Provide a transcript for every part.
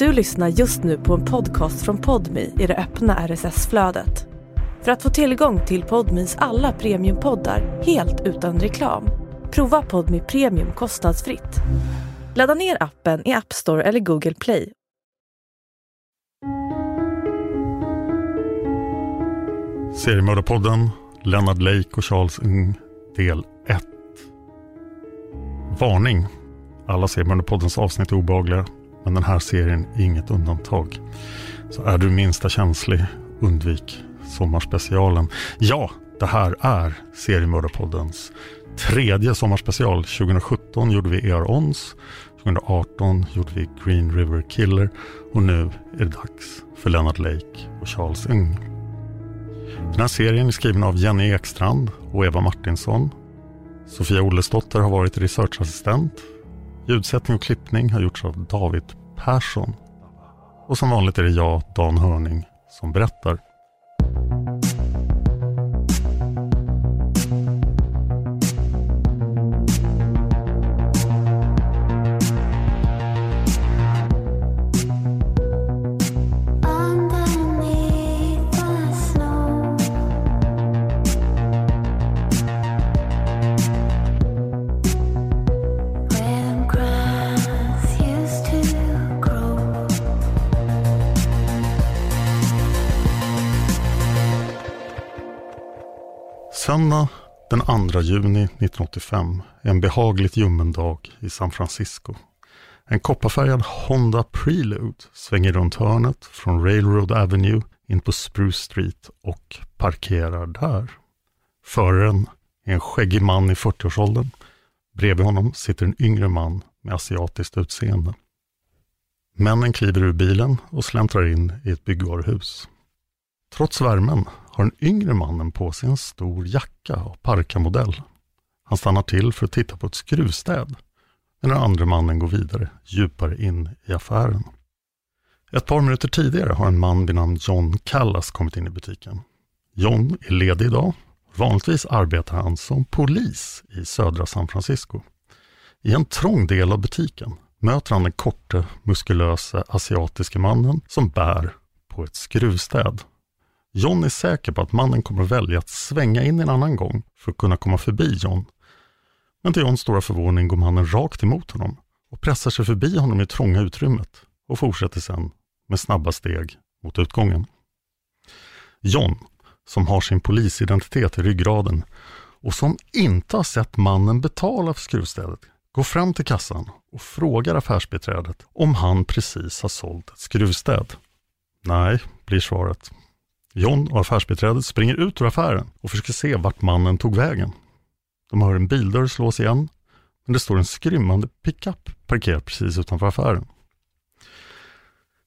Du lyssnar just nu på en podcast från Podmi i det öppna RSS-flödet. För att få tillgång till Podmis alla premiumpoddar helt utan reklam, prova Podmi Premium kostnadsfritt. Ladda ner appen i App Store eller Google Play. Seriemördarpodden, Lennart Lake och Charles Ng, del 1. Varning! Alla Seriemördarpoddens avsnitt är obehagliga, men den här serien är inget undantag. Så är du minsta känslig, undvik sommarspecialen. Ja, det här är Seriemördarpoddens tredje sommarspecial. 2017 gjorde vi ER Ons, 2018 gjorde vi Green River Killer och nu är det dags för Leonard Lake och Charles Ng. Den här serien är skriven av Jenny Ekstrand och Eva Martinsson. Sofia Ollesdotter har varit researchassistent. Ljudsättning och klippning har gjorts av David Persson. Och som vanligt är det jag, Dan Hörning, som berättar. Söndag den 2 juni 1985 en behagligt ljummen dag i San Francisco. En kopparfärgad Honda Prelude svänger runt hörnet från Railroad Avenue in på Spruce Street och parkerar där. Föraren är en skäggig man i 40-årsåldern. Bredvid honom sitter en yngre man med asiatiskt utseende. Männen kliver ur bilen och släntrar in i ett byggvaruhus. Trots värmen har den yngre mannen på sig en stor jacka av parkamodell. Han stannar till för att titta på ett skruvstäd, den andra mannen går vidare, djupare in i affären. Ett par minuter tidigare har en man vid namn John Callas kommit in i butiken. John är ledig idag. Vanligtvis arbetar han som polis i södra San Francisco. I en trång del av butiken möter han den korte, muskulöse, asiatiske mannen som bär på ett skruvstäd. John är säker på att mannen kommer välja att svänga in en annan gång för att kunna komma förbi John. Men till Johns stora förvåning går mannen rakt emot honom och pressar sig förbi honom i trånga utrymmet och fortsätter sedan med snabba steg mot utgången. John, som har sin polisidentitet i ryggraden och som inte har sett mannen betala för skruvstädet, går fram till kassan och frågar affärsbiträdet om han precis har sålt ett skruvstäd. Nej, blir svaret. John och affärsbiträdet springer ut ur affären och försöker se vart mannen tog vägen. De hör en bildörr slås igen, men det står en skrymmande pickup parkerad precis utanför affären.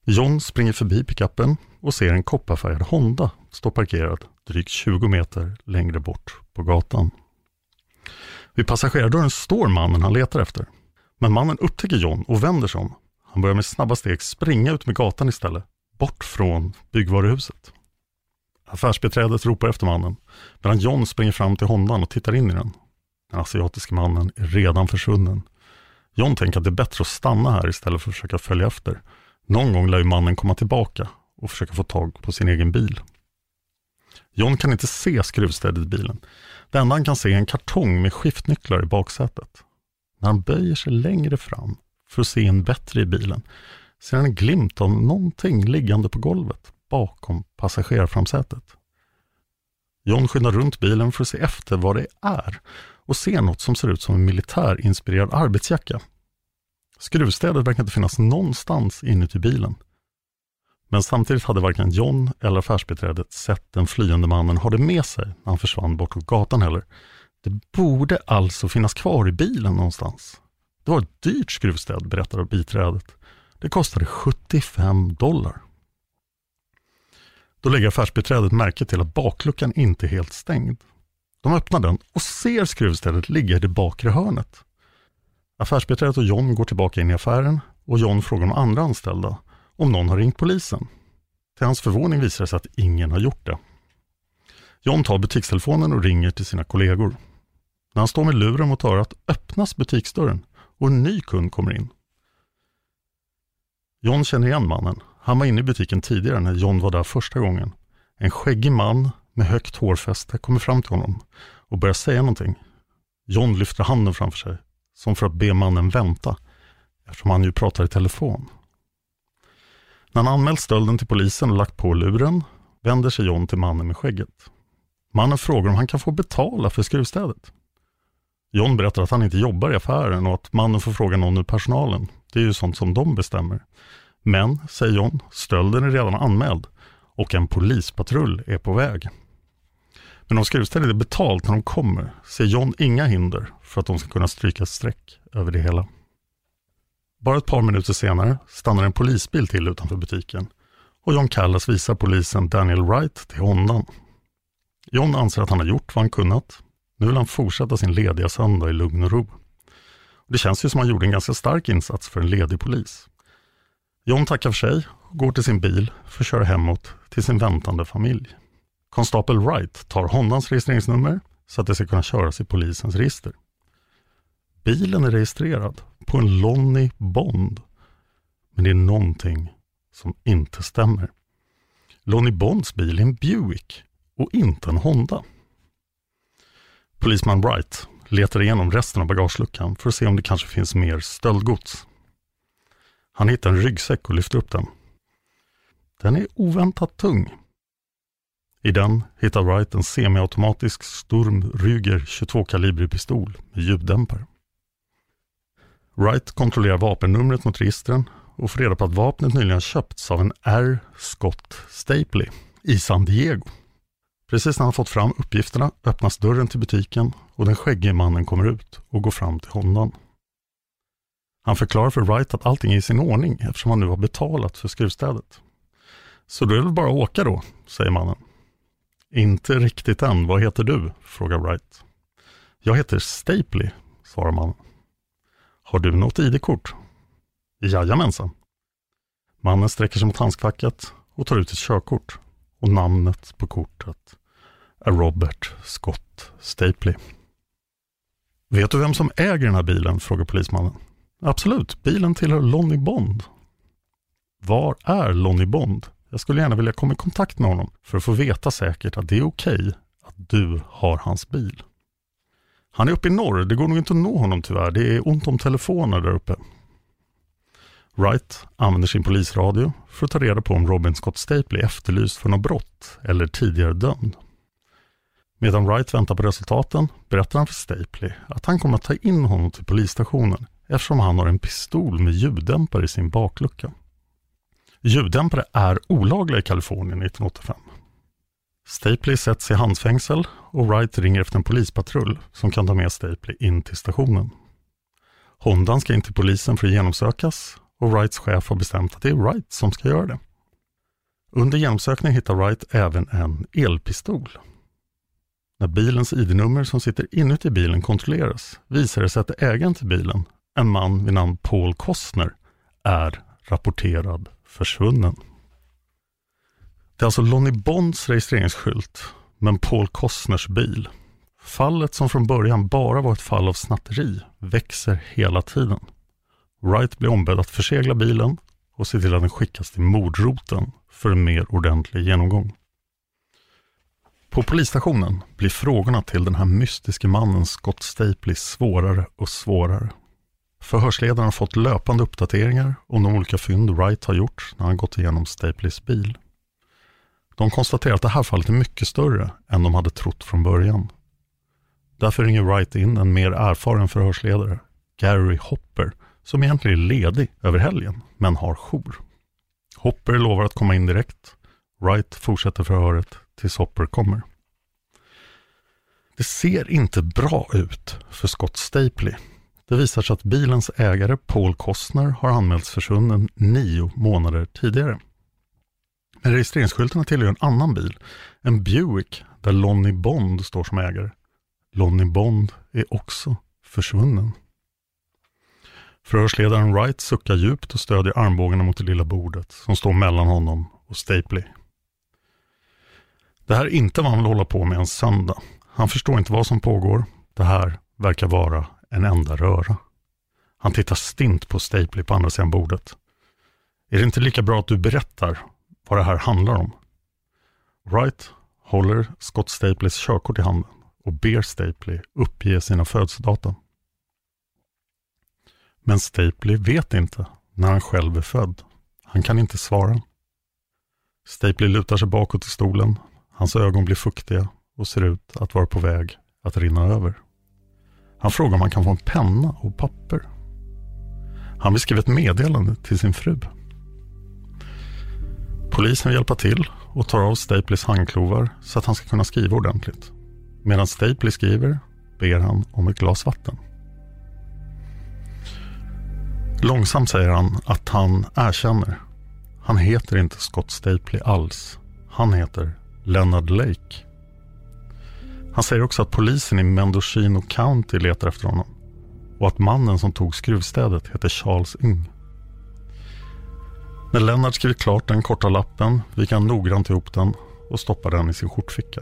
John springer förbi pickuppen och ser en kopparfärgad Honda stå parkerad drygt 20 meter längre bort på gatan. Vid passagerardörren står mannen han letar efter. Men mannen upptäcker John och vänder sig om. Han börjar med snabba steg springa ut med gatan istället, bort från byggvaruhuset. Affärsbiträdet ropar efter mannen, medan John springer fram till Hondan och tittar in i den. Den asiatiske mannen är redan försvunnen. John tänker att det är bättre att stanna här istället för att försöka följa efter. Någon gång lär ju mannen komma tillbaka och försöka få tag på sin egen bil. John kan inte se skruvstädet i bilen. Det enda han kan se är en kartong med skiftnycklar i baksätet. När han böjer sig längre fram för att se en bättre i bilen ser han en glimt av någonting liggande på golvet bakom passagerarframsätet. John skyndar runt bilen för att se efter vad det är och ser något som ser ut som en militärinspirerad arbetsjacka. Skruvstädet verkar inte finnas någonstans inuti bilen. Men samtidigt hade varken John eller affärsbiträdet sett den flyende mannen ha det med sig när han försvann bortåt gatan heller. Det borde alltså finnas kvar i bilen någonstans. Det var ett dyrt skruvstäd, berättar biträdet. Det kostade 75 dollar. Då lägger affärsbiträdet märke till att bakluckan inte är helt stängd. De öppnar den och ser skruvstället ligga i det bakre hörnet. Affärsbiträdet och John går tillbaka in i affären och John frågar de andra anställda om någon har ringt polisen. Till hans förvåning visar det sig att ingen har gjort det. John tar butikstelefonen och ringer till sina kollegor. När han står med luren mot örat öppnas butiksdörren och en ny kund kommer in. John känner igen mannen. Han var inne i butiken tidigare när John var där första gången. En skäggig man med högt hårfäste kommer fram till honom och börjar säga någonting. John lyfter handen framför sig, som för att be mannen vänta, eftersom han ju pratar i telefon. När han anmält stölden till polisen och lagt på luren vänder sig John till mannen med skägget. Mannen frågar om han kan få betala för skruvstädet. John berättar att han inte jobbar i affären och att mannen får fråga någon ur personalen. Det är ju sånt som de bestämmer. Men, säger John, stölden är redan anmäld och en polispatrull är på väg. Men om skruvstädet är betalt när de kommer ser John inga hinder för att de ska kunna stryka ett streck över det hela. Bara ett par minuter senare stannar en polisbil till utanför butiken och John Callas visar polisen Daniel Wright till Hondan. John anser att han har gjort vad han kunnat. Nu vill han fortsätta sin lediga söndag i lugn och ro. Det känns ju som att han gjorde en ganska stark insats för en ledig polis. John tackar för sig och går till sin bil för att köra hemåt till sin väntande familj. Konstapel Wright tar Hondans registreringsnummer så att det ska kunna köras i polisens register. Bilen är registrerad på en Lonnie Bond. Men det är någonting som inte stämmer. Lonnie Bonds bil är en Buick och inte en Honda. Polisman Wright letar igenom resten av bagageluckan för att se om det kanske finns mer stöldgods. Han hittar en ryggsäck och lyfter upp den. Den är oväntat tung. I den hittar Wright en semiautomatisk Sturm Ruger 22-kalibrig pistol med ljuddämpare. Wright kontrollerar vapennumret mot registren och får reda på att vapnet nyligen köpts av en R. Scott Stapley i San Diego. Precis när han fått fram uppgifterna öppnas dörren till butiken och den skäggige mannen kommer ut och går fram till honom. Han förklarar för Wright att allting är i sin ordning eftersom han nu har betalat för skruvstädet. Så då är det väl bara att åka då, säger mannen. Inte riktigt än. Vad heter du? frågar Wright. Jag heter Stapley, svarar mannen. Har du något ID-kort? Jajamensan. Mannen sträcker sig mot handskfacket och tar ut ett körkort och namnet på kortet är Robert Scott Stapley. Vet du vem som äger den här bilen? frågar polismannen. Absolut, bilen tillhör Lonnie Bond. Var är Lonnie Bond? Jag skulle gärna vilja komma i kontakt med honom för att få veta säkert att det är okej att du har hans bil. Han är uppe i norr, det går nog inte att nå honom tyvärr. Det är ont om telefoner där uppe. Wright använder sin polisradio för att ta reda på om Robin Scott Stapley är efterlyst för något brott eller tidigare dömd. Medan Wright väntar på resultaten berättar han för Stapley att han kommer att ta in honom till polisstationen eftersom han har en pistol med ljuddämpare i sin baklucka. Ljuddämpare är olagliga i Kalifornien 1985. Stapley sätts i handfängsel och Wright ringer efter en polispatrull som kan ta med Stapley in till stationen. Hondan ska in till polisen för att genomsökas och Wrights chef har bestämt att det är Wright som ska göra det. Under genomsökningen hittar Wright även en elpistol. När bilens ID-nummer som sitter inuti bilen kontrolleras visar det sig att ägaren till bilen, en man vid namn Paul Kostner, är rapporterad försvunnen. Det är alltså Lonnie Bonds registreringsskylt, men Paul Kostners bil. Fallet som från början bara var ett fall av snatteri växer hela tiden. Wright blir ombedd att försegla bilen och se till att den skickas till mordroten för en mer ordentlig genomgång. På polisstationen blir frågorna till den här mystiske mannen Scott Stapley svårare och svårare. Förhörsledaren har fått löpande uppdateringar om de olika fynd Wright har gjort när han gått igenom Stapleys bil. De konstaterar att det här fallet är mycket större än de hade trott från början. Därför ringer Wright in en mer erfaren förhörsledare, Gary Hopper, som egentligen är ledig över helgen, men har jour. Hopper lovar att komma in direkt. Wright fortsätter förhöret tills Hopper kommer. Det ser inte bra ut för Scott Stapley. Det visar sig att bilens ägare Paul Kostner har anmälts försvunnen nio månader tidigare. Men registreringsskyltarna tillhör en annan bil, en Buick där Lonnie Bond står som ägare. Lonnie Bond är också försvunnen. Förhörsledaren Wright suckar djupt och stödjer armbågarna mot det lilla bordet som står mellan honom och Stapley. Det här är inte vad han vill hålla på med en söndag. Han förstår inte vad som pågår. Det här verkar vara en enda röra. Han tittar stint på Stapley på andra sidan bordet. Är det inte lika bra att du berättar vad det här handlar om? Wright håller Scott Stapleys körkort i handen och ber Stapley uppge sina födelsedata. Men Stapley vet inte när han själv är född. Han kan inte svara. Stapley lutar sig bakåt i stolen. Hans ögon blir fuktiga och ser ut att vara på väg att rinna över. Han frågar om han kan få en penna och papper. Han vill skriva ett meddelande till sin fru. Polisen vill hjälpa till och tar av Stapleys handklovar så att han ska kunna skriva ordentligt. Medan Stapley skriver ber han om ett glas vatten. Långsamt säger han att han erkänner. Han heter inte Scott Stapley alls. Han heter Leonard Lake. Han säger också att polisen i Mendocino County letar efter honom och att mannen som tog skruvstädet heter Charles Ng. När Lennart skrivit klart den korta lappen viker han noggrant ihop den och stoppar den i sin skjortficka.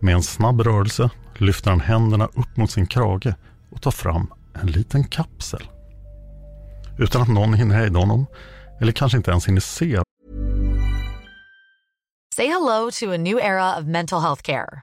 Med en snabb rörelse lyfter han händerna upp mot sin krage och tar fram en liten kapsel. Utan att någon hinner hejda honom eller kanske inte ens hinner se Say hello to a new era of mental health care.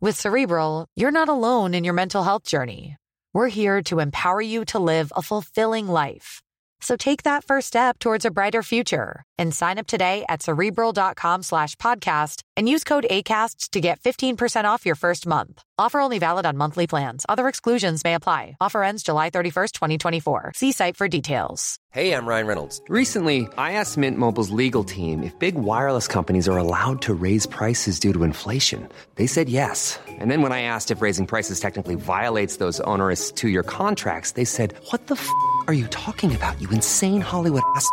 With Cerebral, you're not alone in your mental health journey. We're here to empower you to live a fulfilling life. So take that first step towards a brighter future and sign up today at cerebral.com slash podcast and use code ACAST to get 15% off your first month. Offer only valid on monthly plans. Other exclusions may apply. Offer ends July 31st, 2024. See site for details. Hey, I'm Ryan Reynolds. Recently, I asked Mint Mobile's legal team if big wireless companies are allowed to raise prices due to inflation. They said yes. And then when I asked if raising prices technically violates those onerous two year contracts, they said, What the f are you talking about, you insane Hollywood ass?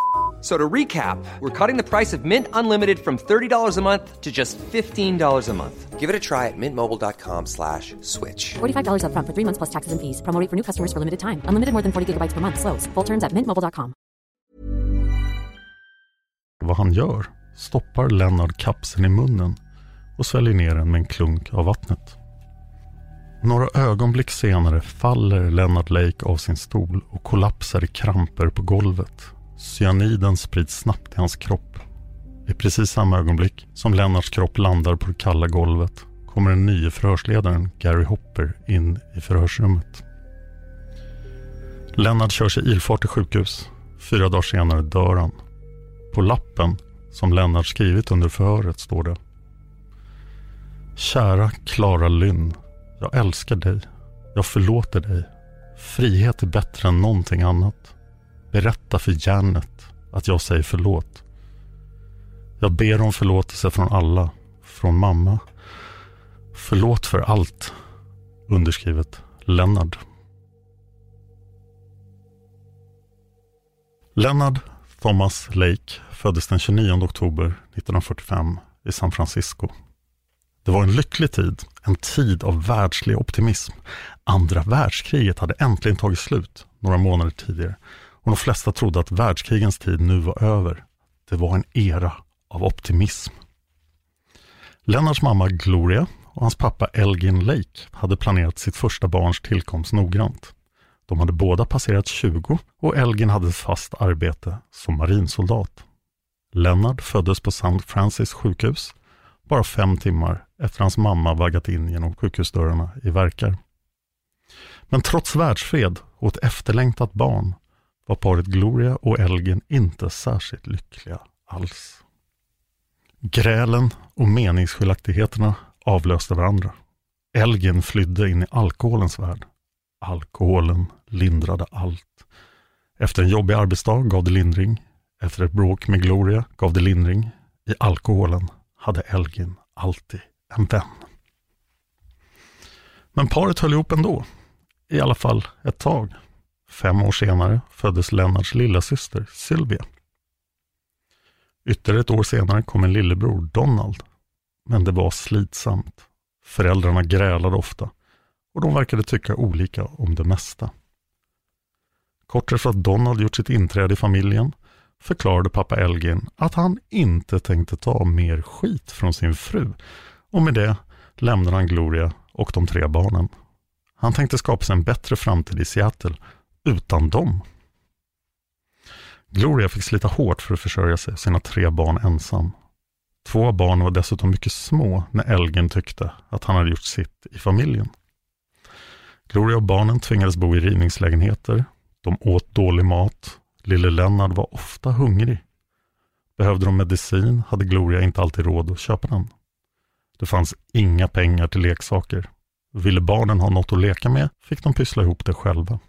So to recap, we're cutting the price of Mint Unlimited from $30 a month to just $15 a month. Give it a try at mintmobile.com slash switch. $45 upfront for three months plus taxes and fees. Promo for new customers for limited time. Unlimited more than 40 gigabytes per month. Slows. Full terms at mintmobile.com. vad han gör stoppar Lennart kapseln i munnen och sväljer ner den med en klunk av vattnet. Några ögonblick senare faller Lennart Lake av sin stol och kollapsar i kramper på golvet. Cyaniden sprids snabbt i hans kropp. I precis samma ögonblick som Lennarts kropp landar på det kalla golvet kommer den nye förhörsledaren Gary Hopper in i förhörsrummet. Lennart körs i ilfart till sjukhus. Fyra dagar senare dör han. På lappen som Lennart skrivit under förhöret står det. Kära Clara Lynn. Jag älskar dig. Jag förlåter dig. Frihet är bättre än någonting annat. Berätta för Janet att jag säger förlåt. Jag ber om förlåtelse från alla. Från mamma. Förlåt för allt. Underskrivet Lennart. Lennard Thomas Lake föddes den 29 oktober 1945 i San Francisco. Det var en lycklig tid, en tid av världslig optimism. Andra världskriget hade äntligen tagit slut några månader tidigare och de flesta trodde att världskrigens tid nu var över. Det var en era av optimism. Lennarts mamma Gloria och hans pappa Elgin Lake hade planerat sitt första barns tillkomst noggrant. De hade båda passerat 20 och Elgin hade ett fast arbete som marinsoldat. Lennart föddes på St. Francis sjukhus bara fem timmar efter hans mamma vaggat in genom sjukhusdörrarna i verkar. Men trots världsfred och ett efterlängtat barn var paret Gloria och Elgin inte särskilt lyckliga alls. Grälen och meningsskiljaktigheterna avlöste varandra. Elgin flydde in i alkoholens värld. Alkoholen lindrade allt. Efter en jobbig arbetsdag gav det lindring. Efter ett bråk med Gloria gav det lindring. I alkoholen hade Elgin alltid en vän. Men paret höll ihop ändå. I alla fall ett tag. Fem år senare föddes Lennarts lilla syster Sylvia. Ytterligare ett år senare kom en lillebror, Donald. Men det var slitsamt. Föräldrarna grälade ofta och de verkade tycka olika om det mesta. Kort efter att Donald gjort sitt inträde i familjen förklarade pappa Elgin att han inte tänkte ta mer skit från sin fru och med det lämnade han Gloria och de tre barnen. Han tänkte skapa sig en bättre framtid i Seattle utan dem. Gloria fick slita hårt för att försörja sig och sina tre barn ensam. Två av barnen var dessutom mycket små när Elgin tyckte att han hade gjort sitt i familjen. Gloria och barnen tvingades bo i rivningslägenheter. De åt dålig mat. Lille Lennart var ofta hungrig. Behövde de medicin hade Gloria inte alltid råd att köpa den. Det fanns inga pengar till leksaker. Ville barnen ha något att leka med fick de pyssla ihop det själva.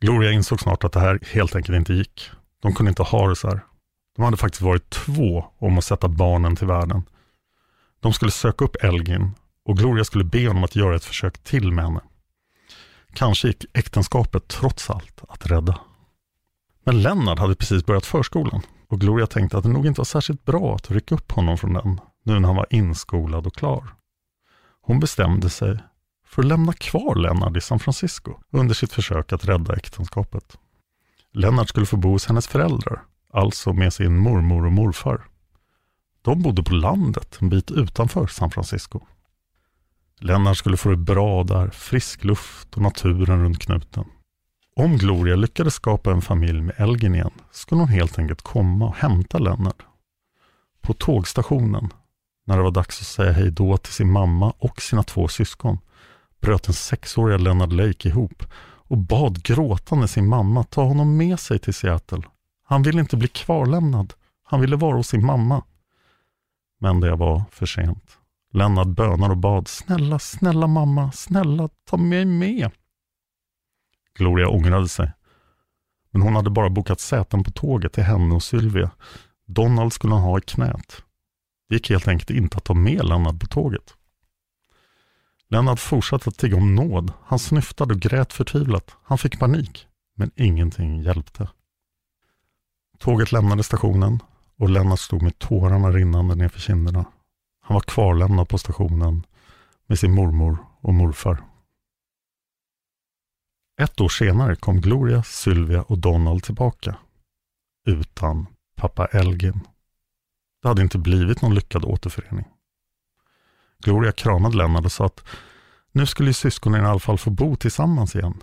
Gloria insåg snart att det här helt enkelt inte gick. De kunde inte ha det så här. De hade faktiskt varit två om att sätta barnen till världen. De skulle söka upp Elgin och Gloria skulle be honom att göra ett försök till med henne. Kanske gick äktenskapet trots allt att rädda. Men Lennart hade precis börjat förskolan och Gloria tänkte att det nog inte var särskilt bra att rycka upp honom från den nu när han var inskolad och klar. Hon bestämde sig för att lämna kvar Lennart i San Francisco under sitt försök att rädda äktenskapet. Lennart skulle få bo hos hennes föräldrar, alltså med sin mormor och morfar. De bodde på landet en bit utanför San Francisco. Lennart skulle få det bra där, frisk luft och naturen runt knuten. Om Gloria lyckades skapa en familj med Elgin igen skulle hon helt enkelt komma och hämta Lennart. På tågstationen, när det var dags att säga hej då till sin mamma och sina två syskon, bröt den sexåriga Lennart Lake ihop och bad gråtande sin mamma ta honom med sig till Seattle. Han ville inte bli kvarlämnad. Han ville vara hos sin mamma. Men det var för sent. Lennart bönar och bad. Snälla, snälla mamma, snälla ta mig med. Gloria ångrade sig. Men hon hade bara bokat säten på tåget till henne och Sylvia. Donald skulle han ha i knät. Det gick helt enkelt inte att ta med Lennart på tåget. Lennart fortsatte att tigga om nåd. Han snyftade och grät förtvivlat. Han fick panik, men ingenting hjälpte. Tåget lämnade stationen och Lennart stod med tårarna rinnande nerför kinderna. Han var kvarlämnad på stationen med sin mormor och morfar. Ett år senare kom Gloria, Sylvia och Donald tillbaka. Utan pappa Elgin. Det hade inte blivit någon lyckad återförening. Gloria kramade Lennart och sa att nu skulle syskonen i alla fall få bo tillsammans igen.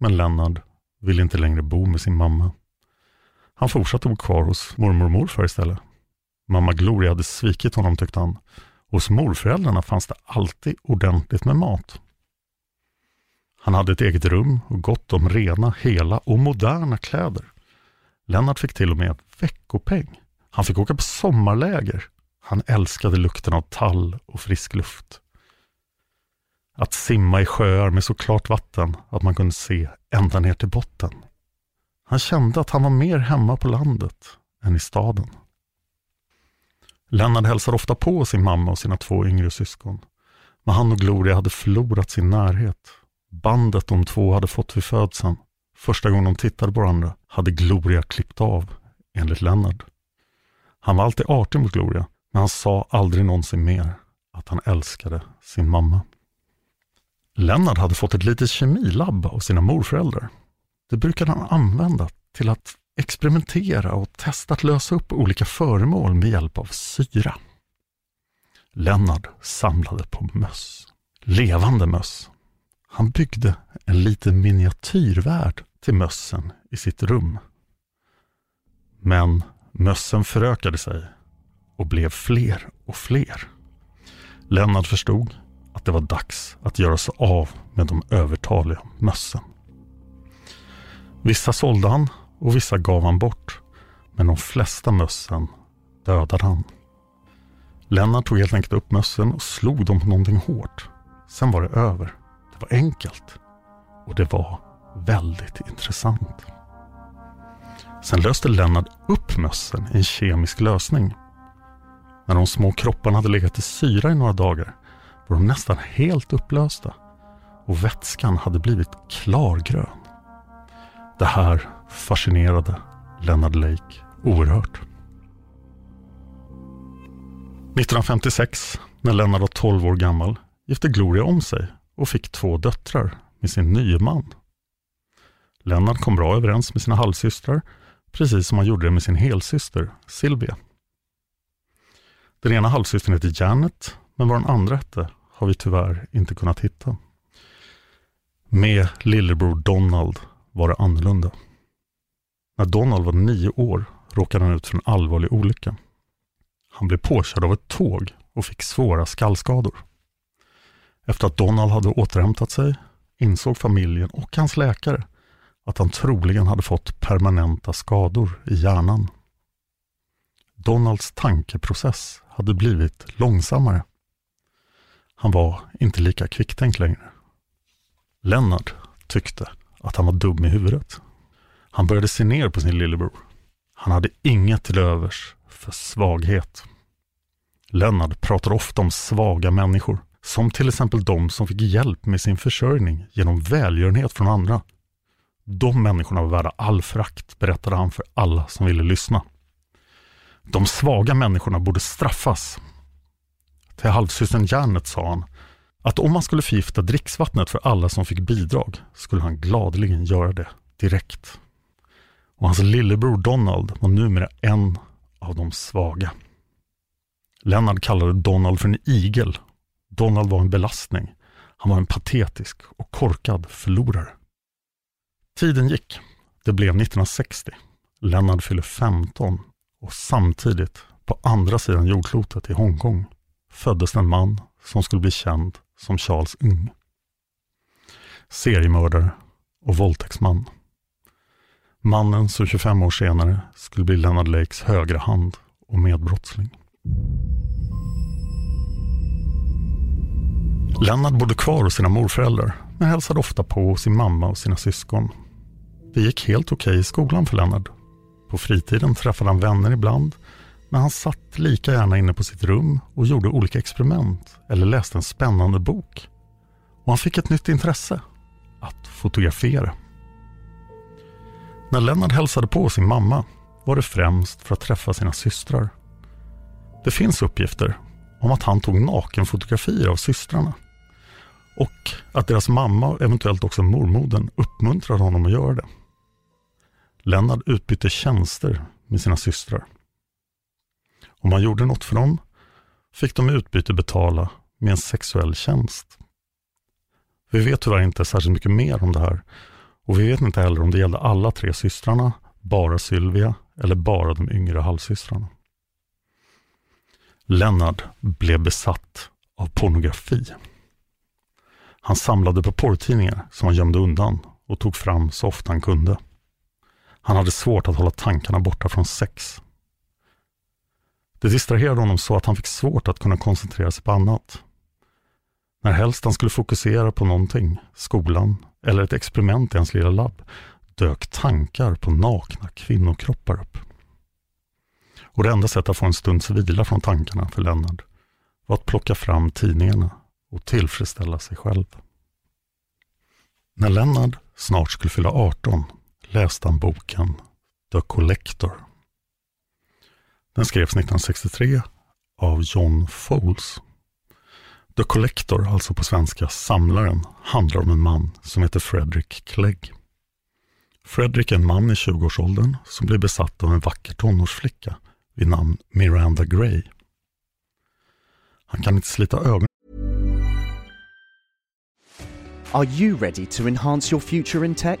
Men Lennart ville inte längre bo med sin mamma. Han fortsatte bo kvar hos mormor och morfar istället. Mamma Gloria hade svikit honom tyckte han. Hos morföräldrarna fanns det alltid ordentligt med mat. Han hade ett eget rum och gott om rena, hela och moderna kläder. Lennart fick till och med veckopeng. Han fick åka på sommarläger. Han älskade lukten av tall och frisk luft. Att simma i sjöar med så klart vatten att man kunde se ända ner till botten. Han kände att han var mer hemma på landet än i staden. Lennart hälsade ofta på sin mamma och sina två yngre syskon. Men han och Gloria hade förlorat sin närhet. Bandet de två hade fått vid födseln. Första gången de tittade på varandra hade Gloria klippt av, enligt Lennart. Han var alltid artig mot Gloria, men han sa aldrig någonsin mer att han älskade sin mamma. Lennart hade fått ett litet kemilabb av sina morföräldrar. Det brukade han använda till att experimentera och testa att lösa upp olika föremål med hjälp av syra. Lennart samlade på möss. Levande möss. Han byggde en liten miniatyrvärld till mössen i sitt rum. Men mössen förökade sig och blev fler och fler. Lennart förstod att det var dags att göra sig av med de övertaliga mössen. Vissa sålde han och vissa gav han bort. Men de flesta mössen dödade han. Lennart tog helt enkelt upp mössen och slog dem på någonting hårt. Sen var det över. Det var enkelt. Och det var väldigt intressant. Sen löste Lennart upp mössen i en kemisk lösning. När de små kropparna hade legat i syra i några dagar var de nästan helt upplösta och vätskan hade blivit klargrön. Det här fascinerade Leonard Lake oerhört. 1956, när Lennart var 12 år gammal, gifte Gloria om sig och fick två döttrar med sin nye man. Lennart kom bra överens med sina halvsystrar, precis som han gjorde det med sin helsyster Silvia. Den ena halvsystern hette Janet, men vad den andra hette har vi tyvärr inte kunnat hitta. Med lillebror Donald var det annorlunda. När Donald var nio år råkade han ut för en allvarlig olycka. Han blev påkörd av ett tåg och fick svåra skallskador. Efter att Donald hade återhämtat sig insåg familjen och hans läkare att han troligen hade fått permanenta skador i hjärnan. Donalds tankeprocess hade blivit långsammare. Han var inte lika kvicktänkt längre. Lennart tyckte att han var dum i huvudet. Han började se ner på sin lillebror. Han hade inget till övers för svaghet. Lennart pratar ofta om svaga människor, som till exempel de som fick hjälp med sin försörjning genom välgörenhet från andra. De människorna var värda all frakt, berättade han för alla som ville lyssna. De svaga människorna borde straffas. Till halvsystern Janet sa han att om man skulle förgifta dricksvattnet för alla som fick bidrag skulle han gladeligen göra det direkt. Och hans lillebror Donald var numera en av de svaga. Lennart kallade Donald för en igel. Donald var en belastning. Han var en patetisk och korkad förlorare. Tiden gick. Det blev 1960. Lennart fyller 15 och samtidigt på andra sidan jordklotet i Hongkong föddes en man som skulle bli känd som Charles Ng. Seriemördare och våldtäktsman. Mannen som 25 år senare skulle bli Leonard Lakes högra hand och medbrottsling. Lennart bodde kvar hos sina morföräldrar men hälsade ofta på sin mamma och sina syskon. Det gick helt okej i skolan för Lennart. På fritiden träffade han vänner ibland men han satt lika gärna inne på sitt rum och gjorde olika experiment eller läste en spännande bok. Och han fick ett nytt intresse, att fotografera. När Lennart hälsade på sin mamma var det främst för att träffa sina systrar. Det finns uppgifter om att han tog nakenfotografier av systrarna och att deras mamma och eventuellt också mormodern uppmuntrade honom att göra det. Lennart utbytte tjänster med sina systrar. Om man gjorde något för dem fick de i utbyte betala med en sexuell tjänst. Vi vet tyvärr inte särskilt mycket mer om det här och vi vet inte heller om det gällde alla tre systrarna, bara Sylvia eller bara de yngre halvsystrarna. Lennart blev besatt av pornografi. Han samlade på porrtidningar som han gömde undan och tog fram så ofta han kunde. Han hade svårt att hålla tankarna borta från sex. Det distraherade honom så att han fick svårt att kunna koncentrera sig på annat. När helst han skulle fokusera på någonting, skolan eller ett experiment i hans lilla labb, dök tankar på nakna kvinnokroppar upp. Och det enda sättet att få en stunds vila från tankarna för Lennart var att plocka fram tidningarna och tillfredsställa sig själv. När Lennart snart skulle fylla 18 läste han boken The Collector. Den skrevs 1963 av John Foles. The Collector, alltså på svenska Samlaren, handlar om en man som heter Fredrik Clegg. Fredrik är en man i 20-årsåldern som blir besatt av en vacker tonårsflicka vid namn Miranda Gray. Han kan inte slita ögonen Are you ready to enhance your future in tech?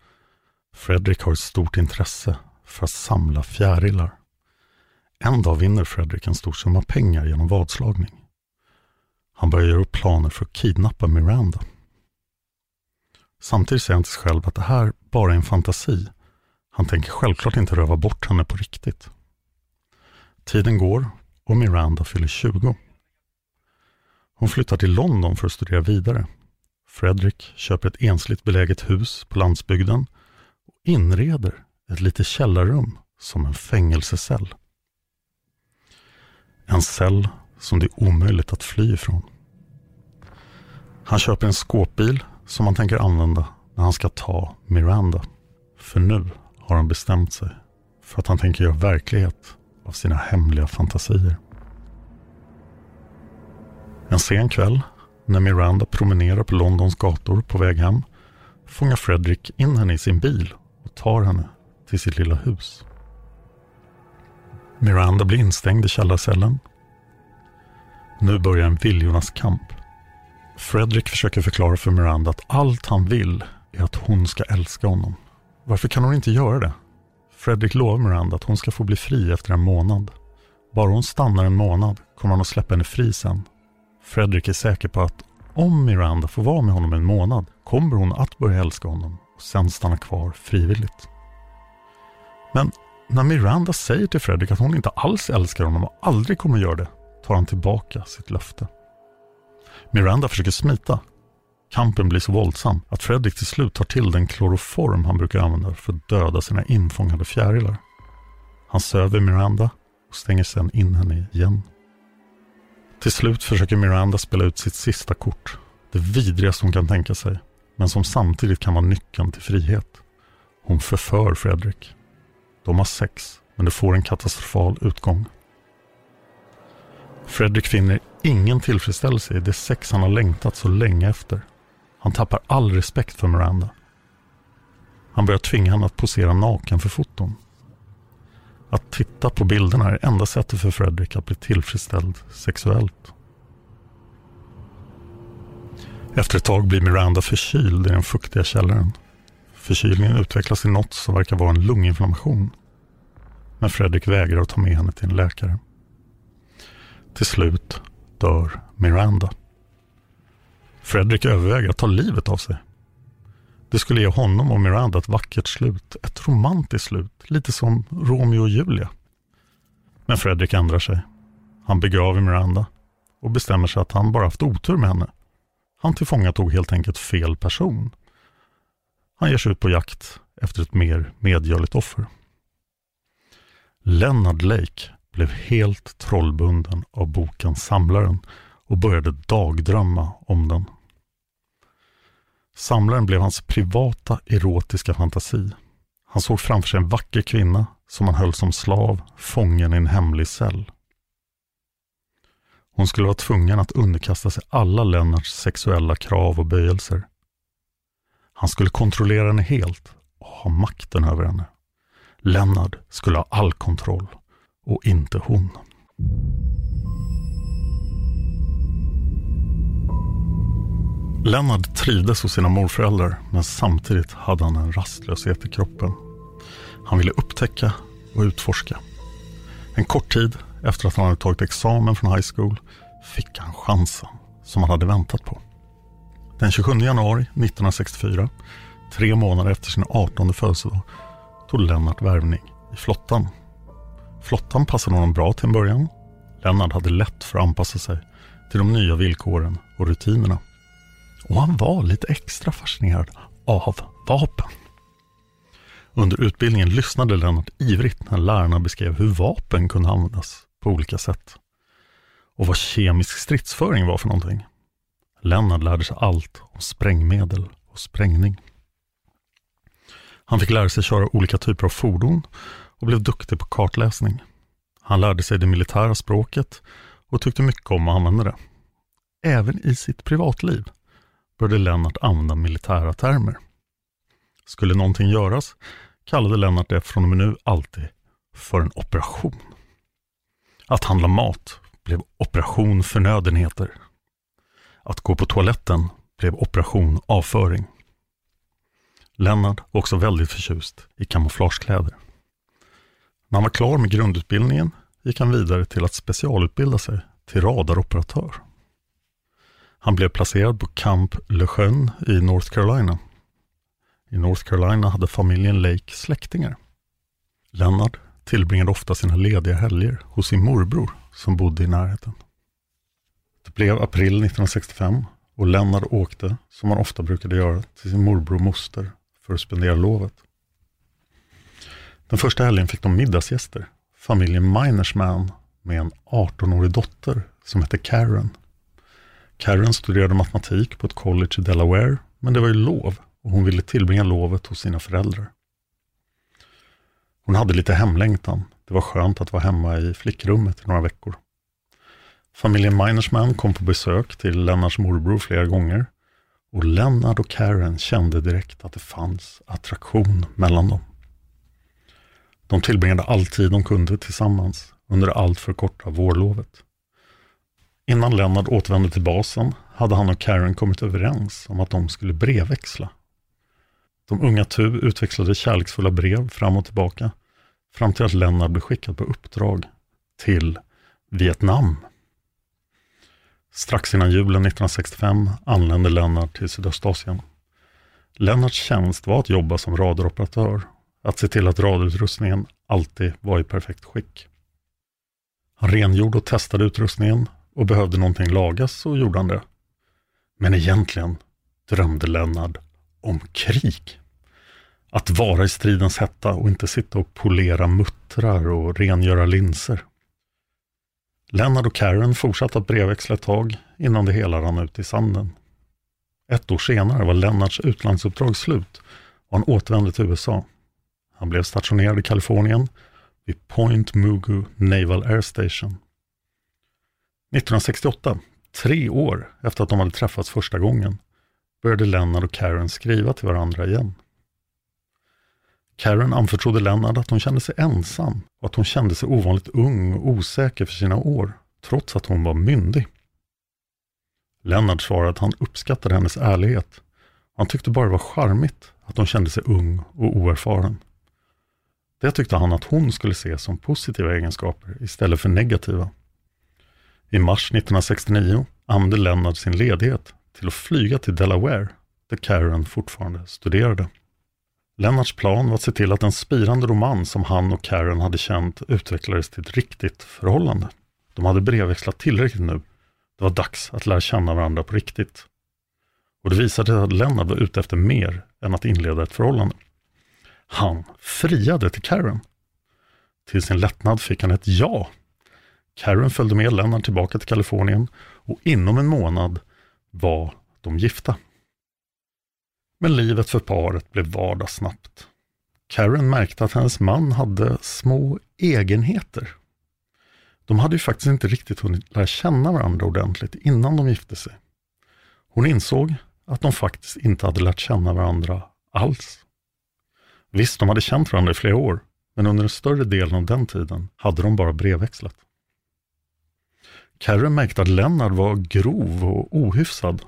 Fredrik har ett stort intresse för att samla fjärilar. En dag vinner Fredrik en stor summa pengar genom vadslagning. Han börjar göra upp planer för att kidnappa Miranda. Samtidigt säger han till sig själv att det här bara är en fantasi. Han tänker självklart inte röva bort henne på riktigt. Tiden går och Miranda fyller 20. Hon flyttar till London för att studera vidare. Fredrik köper ett ensligt beläget hus på landsbygden inreder ett litet källarrum som en fängelsecell. En cell som det är omöjligt att fly ifrån. Han köper en skåpbil som han tänker använda när han ska ta Miranda. För nu har han bestämt sig för att han tänker göra verklighet av sina hemliga fantasier. En sen kväll när Miranda promenerar på Londons gator på väg hem fångar Fredrik in henne i sin bil och tar henne till sitt lilla hus. Miranda blir instängd i källarcellen. Nu börjar en viljornas kamp. Fredrik försöker förklara för Miranda att allt han vill är att hon ska älska honom. Varför kan hon inte göra det? Fredrik lovar Miranda att hon ska få bli fri efter en månad. Bara hon stannar en månad kommer han att släppa henne fri sen. Fredrik är säker på att om Miranda får vara med honom en månad kommer hon att börja älska honom och sen stanna kvar frivilligt. Men när Miranda säger till Fredrik att hon inte alls älskar honom och aldrig kommer göra det tar han tillbaka sitt löfte. Miranda försöker smita. Kampen blir så våldsam att Fredrik till slut tar till den kloroform han brukar använda för att döda sina infångade fjärilar. Han söver Miranda och stänger sedan in henne igen. Till slut försöker Miranda spela ut sitt sista kort. Det vidrigaste hon kan tänka sig, men som samtidigt kan vara nyckeln till frihet. Hon förför Fredrik. De har sex, men det får en katastrofal utgång. Fredrik finner ingen tillfredsställelse i det sex han har längtat så länge efter. Han tappar all respekt för Miranda. Han börjar tvinga henne att posera naken för foton. Att titta på bilderna är enda sättet för Fredrik att bli tillfredsställd sexuellt. Efter ett tag blir Miranda förkyld i den fuktiga källaren. Förkylningen utvecklas till något som verkar vara en lunginflammation. Men Fredrik vägrar att ta med henne till en läkare. Till slut dör Miranda. Fredrik överväger att ta livet av sig. Det skulle ge honom och Miranda ett vackert slut, ett romantiskt slut, lite som Romeo och Julia. Men Fredrik ändrar sig. Han begraver Miranda och bestämmer sig att han bara haft otur med henne. Han tillfångatog helt enkelt fel person. Han ger sig ut på jakt efter ett mer medgörligt offer. Leonard Lake blev helt trollbunden av boken Samlaren och började dagdrömma om den. Samlaren blev hans privata erotiska fantasi. Han såg framför sig en vacker kvinna som han höll som slav, fången i en hemlig cell. Hon skulle vara tvungen att underkasta sig alla Lennarts sexuella krav och böjelser. Han skulle kontrollera henne helt och ha makten över henne. Lennart skulle ha all kontroll och inte hon. Lennart trivdes hos sina morföräldrar men samtidigt hade han en rastlöshet i kroppen. Han ville upptäcka och utforska. En kort tid efter att han hade tagit examen från high school fick han chansen som han hade väntat på. Den 27 januari 1964, tre månader efter sin 18 födelsedag, tog Lennart värvning i flottan. Flottan passade honom bra till en början. Lennart hade lätt för att anpassa sig till de nya villkoren och rutinerna. Och han var lite extra fascinerad av vapen. Under utbildningen lyssnade Lennart ivrigt när lärarna beskrev hur vapen kunde användas på olika sätt. Och vad kemisk stridsföring var för någonting. Lennart lärde sig allt om sprängmedel och sprängning. Han fick lära sig köra olika typer av fordon och blev duktig på kartläsning. Han lärde sig det militära språket och tyckte mycket om att använda det. Även i sitt privatliv började Lennart använda militära termer. Skulle någonting göras kallade Lennart det från och med nu alltid för en operation. Att handla mat blev operation förnödenheter. Att gå på toaletten blev operation avföring. Lennart var också väldigt förtjust i kamouflagekläder. När han var klar med grundutbildningen gick han vidare till att specialutbilda sig till radaroperatör. Han blev placerad på Camp Lejeune i North Carolina. I North Carolina hade familjen Lake släktingar. Lennart tillbringade ofta sina lediga helger hos sin morbror som bodde i närheten. Det blev april 1965 och Lennart åkte, som han ofta brukade göra, till sin morbror och moster för att spendera lovet. Den första helgen fick de middagsgäster, familjen Minersman med en 18-årig dotter som hette Karen. Karen studerade matematik på ett college i Delaware, men det var ju lov och hon ville tillbringa lovet hos sina föräldrar. Hon hade lite hemlängtan. Det var skönt att vara hemma i flickrummet i några veckor. Familjen Minersman kom på besök till Lennarts morbror flera gånger och Lennart och Karen kände direkt att det fanns attraktion mellan dem. De tillbringade all tid de kunde tillsammans under det allt för korta vårlovet. Innan Lennart återvände till basen hade han och Karen kommit överens om att de skulle brevväxla. De unga Tu utväxlade kärleksfulla brev fram och tillbaka fram till att Lennart blev skickad på uppdrag till Vietnam. Strax innan julen 1965 anlände Lennart till Sydostasien. Lennarts tjänst var att jobba som radaroperatör, att se till att radarutrustningen alltid var i perfekt skick. Han rengjorde och testade utrustningen och behövde någonting lagas så gjorde han det. Men egentligen drömde Lennart om krig. Att vara i stridens hetta och inte sitta och polera muttrar och rengöra linser. Lennart och Karen fortsatte att brevväxla ett tag innan det hela rann ut i sanden. Ett år senare var Lennarts utlandsuppdrag slut och han återvände till USA. Han blev stationerad i Kalifornien vid Point Mugu Naval Air Station. 1968, tre år efter att de hade träffats första gången, började Lennart och Karen skriva till varandra igen. Karen anförtrodde Lennart att hon kände sig ensam och att hon kände sig ovanligt ung och osäker för sina år, trots att hon var myndig. Lennart svarade att han uppskattade hennes ärlighet. Han tyckte bara det var charmigt att hon kände sig ung och oerfaren. Det tyckte han att hon skulle se som positiva egenskaper istället för negativa. I mars 1969 använde Lennart sin ledighet till att flyga till Delaware, där Karen fortfarande studerade. Lennarts plan var att se till att den spirande roman som han och Karen hade känt utvecklades till ett riktigt förhållande. De hade brevväxlat tillräckligt nu. Det var dags att lära känna varandra på riktigt. Och det visade sig att Lennart var ute efter mer än att inleda ett förhållande. Han friade till Karen. Till sin lättnad fick han ett ja. Karen följde med Lennart tillbaka till Kalifornien och inom en månad var de gifta. Men livet för paret blev vardag snabbt. Karen märkte att hennes man hade små egenheter. De hade ju faktiskt inte riktigt hunnit lära känna varandra ordentligt innan de gifte sig. Hon insåg att de faktiskt inte hade lärt känna varandra alls. Visst, de hade känt varandra i flera år, men under en större delen av den tiden hade de bara brevväxlat. Karen märkte att Lennart var grov och ohyfsad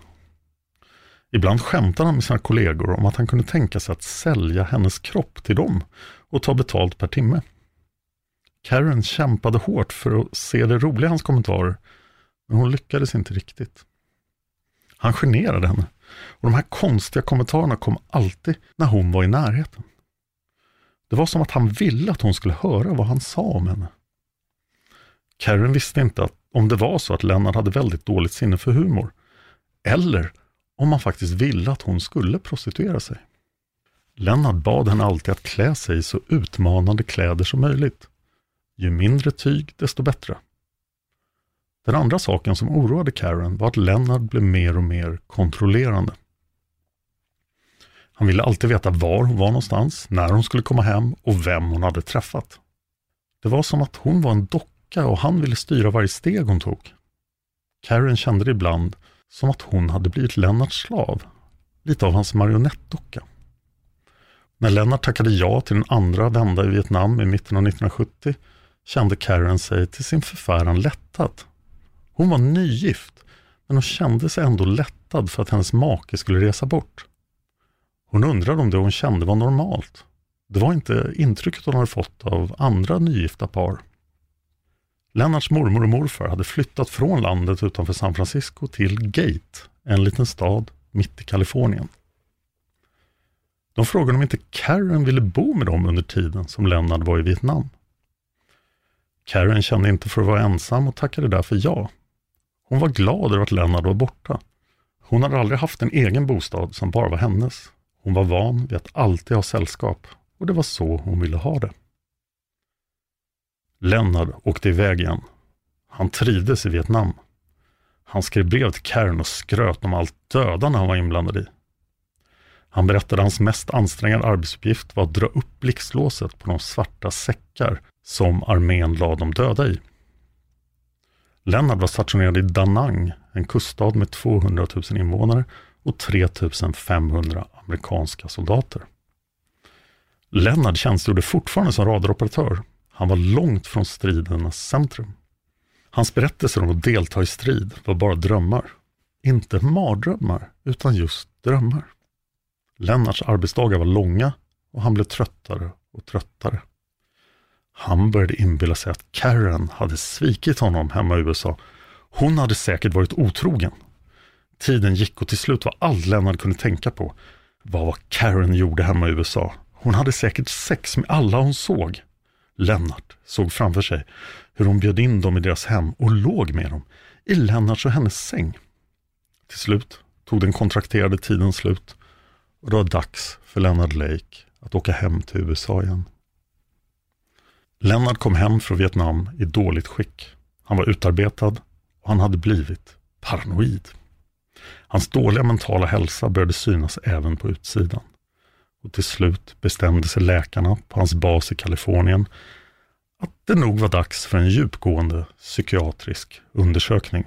Ibland skämtade han med sina kollegor om att han kunde tänka sig att sälja hennes kropp till dem och ta betalt per timme. Karen kämpade hårt för att se det roliga i hans kommentarer, men hon lyckades inte riktigt. Han generade henne och de här konstiga kommentarerna kom alltid när hon var i närheten. Det var som att han ville att hon skulle höra vad han sa om henne. Karen visste inte att, om det var så att Lennart hade väldigt dåligt sinne för humor, eller om han faktiskt ville att hon skulle prostituera sig. Lennart bad henne alltid att klä sig i så utmanande kläder som möjligt. Ju mindre tyg, desto bättre. Den andra saken som oroade Karen var att Lennart blev mer och mer kontrollerande. Han ville alltid veta var hon var någonstans, när hon skulle komma hem och vem hon hade träffat. Det var som att hon var en docka och han ville styra varje steg hon tog. Karen kände det ibland som att hon hade blivit Lennarts slav, lite av hans marionettdocka. När Lennart tackade ja till den andra vända i Vietnam i mitten av 1970 kände Karen sig till sin förfäran lättad. Hon var nygift, men hon kände sig ändå lättad för att hennes make skulle resa bort. Hon undrade om det hon kände var normalt. Det var inte intrycket hon hade fått av andra nygifta par. Lennarts mormor och morfar hade flyttat från landet utanför San Francisco till Gate, en liten stad mitt i Kalifornien. De frågade om inte Karen ville bo med dem under tiden som Lennart var i Vietnam. Karen kände inte för att vara ensam och tackade därför ja. Hon var glad över att Lennart var borta. Hon hade aldrig haft en egen bostad som bara var hennes. Hon var van vid att alltid ha sällskap och det var så hon ville ha det. Lennart åkte iväg igen. Han trivdes i Vietnam. Han skrev brev till Karen och skröt om allt dödande han var inblandad i. Han berättade att hans mest ansträngande arbetsuppgift var att dra upp blixtlåset på de svarta säckar som armén lade de döda i. Lennart var stationerad i Danang, en kuststad med 200 000 invånare och 3 500 amerikanska soldater. Lennart tjänstgjorde fortfarande som radaroperatör. Han var långt från stridernas centrum. Hans berättelser om att delta i strid var bara drömmar. Inte mardrömmar, utan just drömmar. Lennarts arbetsdagar var långa och han blev tröttare och tröttare. Han började inbilla sig att Karen hade svikit honom hemma i USA. Hon hade säkert varit otrogen. Tiden gick och till slut var allt Lennart kunde tänka på var vad Karen gjorde hemma i USA. Hon hade säkert sex med alla hon såg. Lennart såg framför sig hur hon bjöd in dem i deras hem och låg med dem i Lennarts och hennes säng. Till slut tog den kontrakterade tiden slut och det var dags för Leonard Lake att åka hem till USA igen. Lennart kom hem från Vietnam i dåligt skick. Han var utarbetad och han hade blivit paranoid. Hans dåliga mentala hälsa började synas även på utsidan. Och till slut bestämde sig läkarna på hans bas i Kalifornien att det nog var dags för en djupgående psykiatrisk undersökning.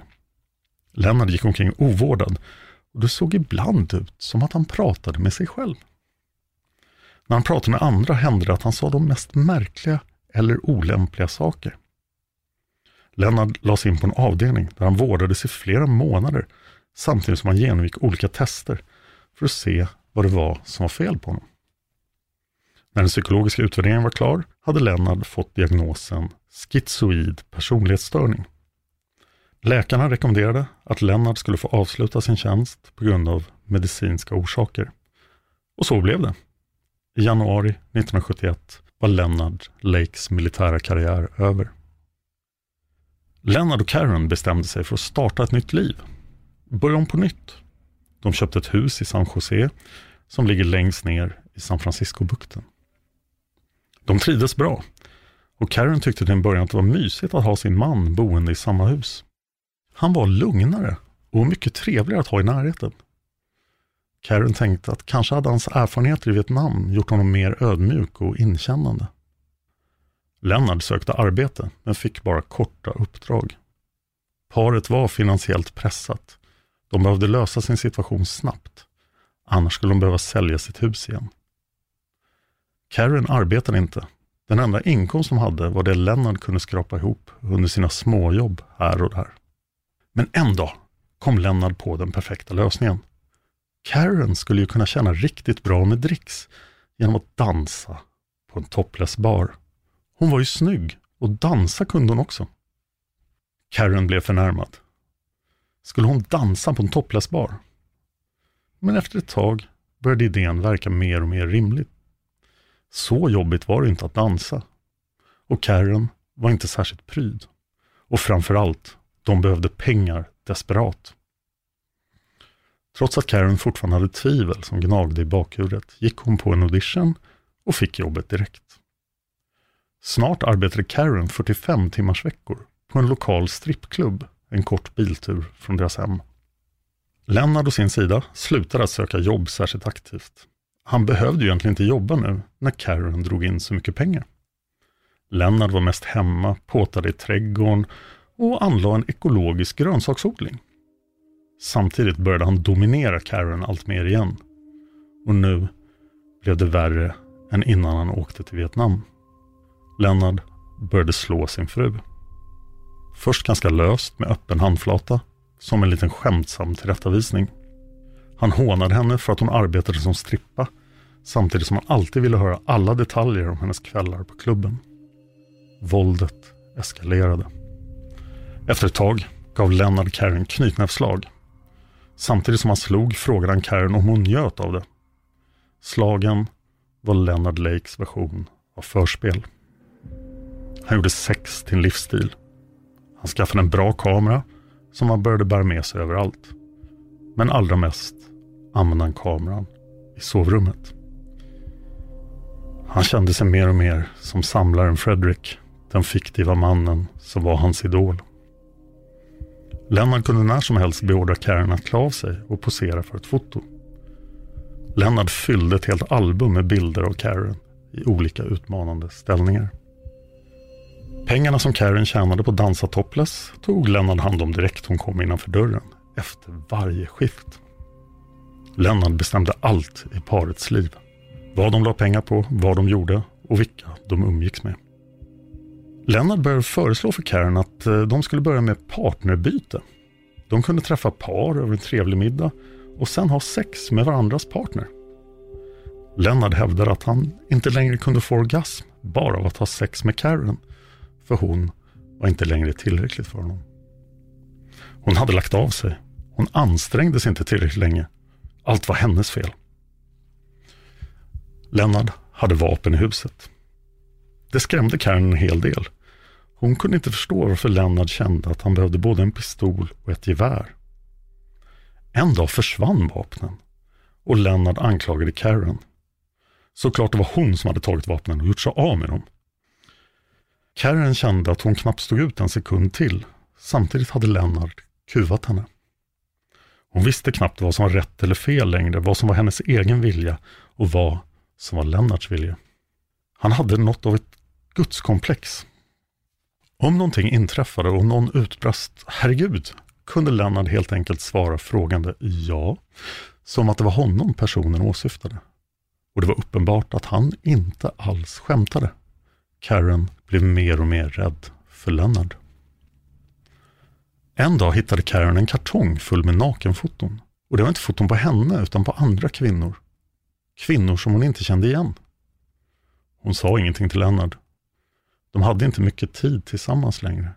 Lennart gick omkring ovårdad och det såg ibland ut som att han pratade med sig själv. När han pratade med andra hände det att han sa de mest märkliga eller olämpliga saker. Lennart lades in på en avdelning där han vårdades i flera månader samtidigt som han genomgick olika tester för att se vad det var som var fel på honom. När den psykologiska utvärderingen var klar hade Lennart fått diagnosen schizoid personlighetsstörning. Läkarna rekommenderade att Lennart skulle få avsluta sin tjänst på grund av medicinska orsaker. Och så blev det. I januari 1971 var Lennart Lakes militära karriär över. Lennart och Karen bestämde sig för att starta ett nytt liv. Börja om på nytt. De köpte ett hus i San Jose som ligger längst ner i San Francisco-bukten. De trivdes bra och Karen tyckte till en början att det var mysigt att ha sin man boende i samma hus. Han var lugnare och mycket trevligare att ha i närheten. Karen tänkte att kanske hade hans erfarenheter i Vietnam gjort honom mer ödmjuk och inkännande. Lennart sökte arbete men fick bara korta uppdrag. Paret var finansiellt pressat. De behövde lösa sin situation snabbt. Annars skulle de behöva sälja sitt hus igen. Karen arbetade inte. Den enda inkomst hon hade var det Lennart kunde skrapa ihop under sina småjobb här och där. Men en dag kom Lennart på den perfekta lösningen. Karen skulle ju kunna tjäna riktigt bra med dricks genom att dansa på en topless bar. Hon var ju snygg och dansa kunde hon också. Karen blev förnärmad. Skulle hon dansa på en topless bar? Men efter ett tag började idén verka mer och mer rimlig. Så jobbigt var det inte att dansa. Och Karen var inte särskilt pryd. Och framförallt, de behövde pengar desperat. Trots att Karen fortfarande hade tvivel som gnagde i bakhuvudet gick hon på en audition och fick jobbet direkt. Snart arbetade Karen 45 timmars veckor på en lokal strippklubb en kort biltur från deras hem. Lennart å sin sida slutade att söka jobb särskilt aktivt. Han behövde ju egentligen inte jobba nu när Karen drog in så mycket pengar. Lennart var mest hemma, påtade i trädgården och anlade en ekologisk grönsaksodling. Samtidigt började han dominera Karen allt mer igen. Och nu blev det värre än innan han åkte till Vietnam. Lennart började slå sin fru. Först ganska löst med öppen handflata, som en liten skämtsam tillrättavisning. Han hånade henne för att hon arbetade som strippa, samtidigt som han alltid ville höra alla detaljer om hennes kvällar på klubben. Våldet eskalerade. Efter ett tag gav Lennart Karen knytnävsslag. Samtidigt som han slog frågade han Karen om hon njöt av det. Slagen var Leonard Lakes version av förspel. Han gjorde sex till en livsstil. Han skaffade en bra kamera som han började bära med sig överallt. Men allra mest använde han kameran i sovrummet. Han kände sig mer och mer som samlaren Fredrik, den fiktiva mannen som var hans idol. Lennart kunde när som helst beordra Karen att klä av sig och posera för ett foto. Lennart fyllde ett helt album med bilder av Karen i olika utmanande ställningar. Pengarna som Karen tjänade på dansa topless tog Lennart hand om direkt hon kom innanför dörren, efter varje skift. Lennart bestämde allt i parets liv. Vad de la pengar på, vad de gjorde och vilka de umgicks med. Lennart började föreslå för Karen att eh, de skulle börja med partnerbyte. De kunde träffa par över en trevlig middag och sen ha sex med varandras partner. Lennart hävdade att han inte längre kunde få orgasm bara av att ha sex med Karen, för hon var inte längre tillräckligt för honom. Hon hade lagt av sig. Hon ansträngde sig inte tillräckligt länge. Allt var hennes fel. Lennart hade vapen i huset. Det skrämde Karen en hel del. Hon kunde inte förstå varför Lennart kände att han behövde både en pistol och ett gevär. En dag försvann vapnen och Lennart anklagade Karen. Såklart det var hon som hade tagit vapnen och gjort sig av med dem. Karen kände att hon knappt stod ut en sekund till. Samtidigt hade Lennart kuvat henne. Hon visste knappt vad som var rätt eller fel längre, vad som var hennes egen vilja och vad som var Lennarts vilja. Han hade något av ett gudskomplex. Om någonting inträffade och någon utbrast ”Herregud”, kunde Lennart helt enkelt svara frågande ja, som att det var honom personen åsyftade. Och det var uppenbart att han inte alls skämtade. Karen blev mer och mer rädd för Lennart. En dag hittade Karen en kartong full med nakenfoton. Och det var inte foton på henne utan på andra kvinnor. Kvinnor som hon inte kände igen. Hon sa ingenting till Lennart. De hade inte mycket tid tillsammans längre.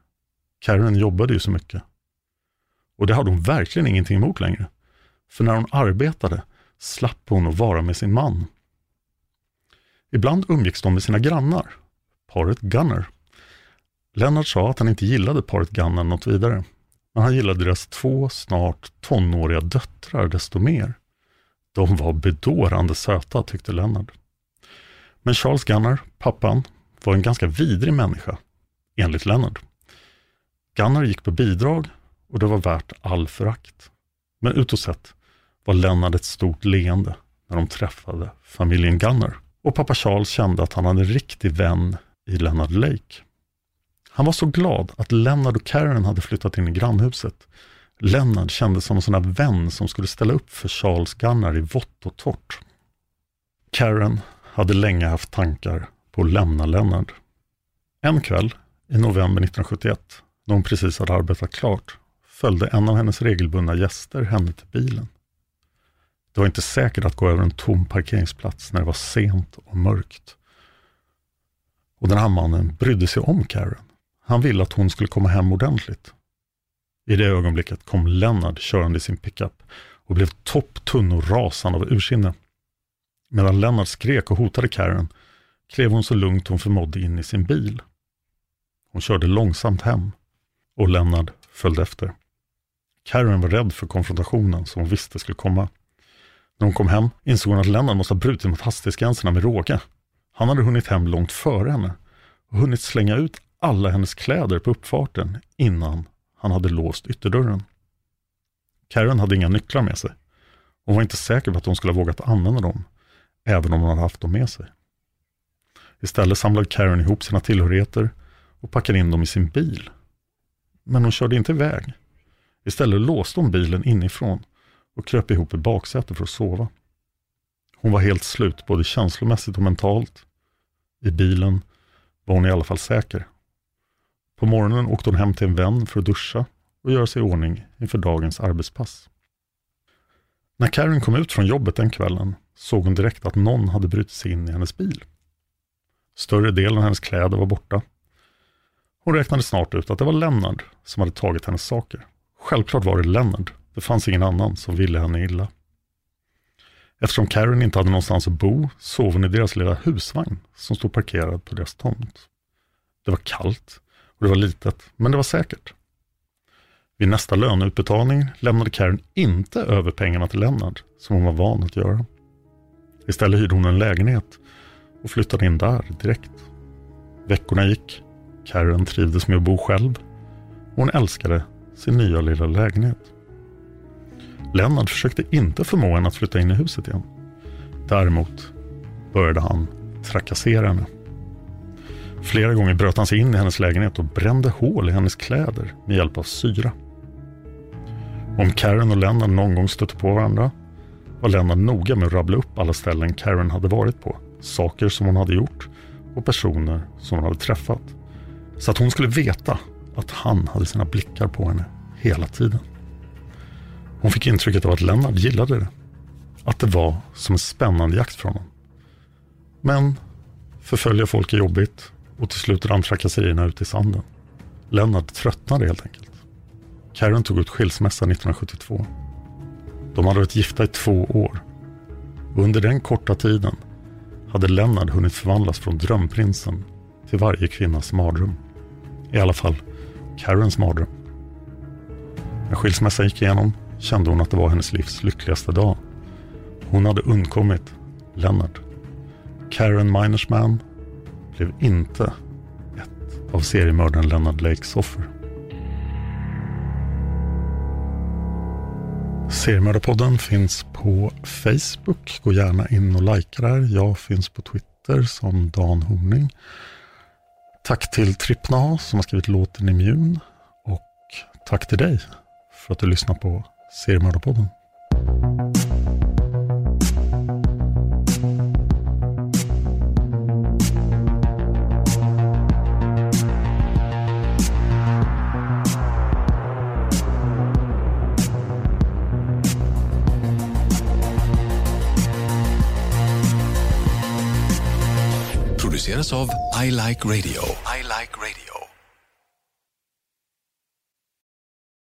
Karen jobbade ju så mycket. Och det hade hon verkligen ingenting emot längre. För när hon arbetade slapp hon att vara med sin man. Ibland umgicks de med sina grannar, paret Gunner. Lennart sa att han inte gillade paret Gunner något vidare. Men han gillade deras två snart tonåriga döttrar desto mer. De var bedårande söta, tyckte Lennart. Men Charles Gunner, pappan, var en ganska vidrig människa, enligt Lennart. Gunner gick på bidrag och det var värt all förakt. Men utåt sett var Lennart ett stort leende när de träffade familjen Gunner. Och pappa Charles kände att han hade en riktig vän i Leonard Lake. Han var så glad att Leonard och Karen hade flyttat in i grannhuset. Leonard kändes som en sån där vän som skulle ställa upp för Charles Gunnar i vått och torrt. Karen hade länge haft tankar på att lämna Lennart. En kväll i november 1971, när hon precis hade arbetat klart, följde en av hennes regelbundna gäster henne till bilen. Det var inte säkert att gå över en tom parkeringsplats när det var sent och mörkt. Och den här mannen brydde sig om Karen. Han ville att hon skulle komma hem ordentligt. I det ögonblicket kom Lennart körande i sin pickup och blev topptunn och rasande av ursinne. Medan Lennart skrek och hotade Karen klev hon så lugnt hon förmådde in i sin bil. Hon körde långsamt hem och Lennart följde efter. Karen var rädd för konfrontationen som hon visste skulle komma. När hon kom hem insåg hon att Lennart måste ha brutit mot hastighetsgränserna med råge. Han hade hunnit hem långt före henne och hunnit slänga ut alla hennes kläder på uppfarten innan han hade låst ytterdörren. Karen hade inga nycklar med sig. Hon var inte säker på att hon skulle ha vågat använda dem, även om hon hade haft dem med sig. Istället samlade Karen ihop sina tillhörigheter och packade in dem i sin bil. Men hon körde inte iväg. Istället låste hon bilen inifrån och kröp ihop i baksätet för att sova. Hon var helt slut, både känslomässigt och mentalt. I bilen var hon i alla fall säker. På morgonen åkte hon hem till en vän för att duscha och göra sig i ordning inför dagens arbetspass. När Karen kom ut från jobbet den kvällen såg hon direkt att någon hade brutit sig in i hennes bil. Större delen av hennes kläder var borta. Hon räknade snart ut att det var Lennart som hade tagit hennes saker. Självklart var det Lennart. Det fanns ingen annan som ville henne illa. Eftersom Karen inte hade någonstans att bo sov hon i deras lilla husvagn som stod parkerad på deras tomt. Det var kallt och det var litet, men det var säkert. Vid nästa löneutbetalning lämnade Karen inte över pengarna till Lennart, som hon var van att göra. Istället hyrde hon en lägenhet och flyttade in där direkt. Veckorna gick. Karen trivdes med att bo själv. Och hon älskade sin nya lilla lägenhet. Lennart försökte inte förmå henne att flytta in i huset igen. Däremot började han trakassera henne. Flera gånger bröt han sig in i hennes lägenhet och brände hål i hennes kläder med hjälp av syra. Om Karen och Lennart någon gång stötte på varandra var Lennart noga med att rabbla upp alla ställen Karen hade varit på, saker som hon hade gjort och personer som hon hade träffat. Så att hon skulle veta att han hade sina blickar på henne hela tiden. Hon fick intrycket av att Lennart gillade det. Att det var som en spännande jakt för honom. Men förfölja folk är jobbigt och till slut rann trakasserierna ut i sanden. Lennart tröttnade helt enkelt. Karen tog ut skilsmässa 1972. De hade varit gifta i två år. Under den korta tiden hade Lennart hunnit förvandlas från drömprinsen till varje kvinnas mardröm. I alla fall Karens mardröm. När skilsmässan gick igenom kände hon att det var hennes livs lyckligaste dag. Hon hade undkommit Lennart. Karen Minersman blev inte ett av seriemördaren Lennart Lakes offer. Seriemördarpodden finns på Facebook. Gå gärna in och likea där. Jag finns på Twitter som Dan Horning. Tack till Trippna som har skrivit låten Immun. Och tack till dig för att du lyssnar på Seriemördarpodden. produceras av I Like Radio. I like radio.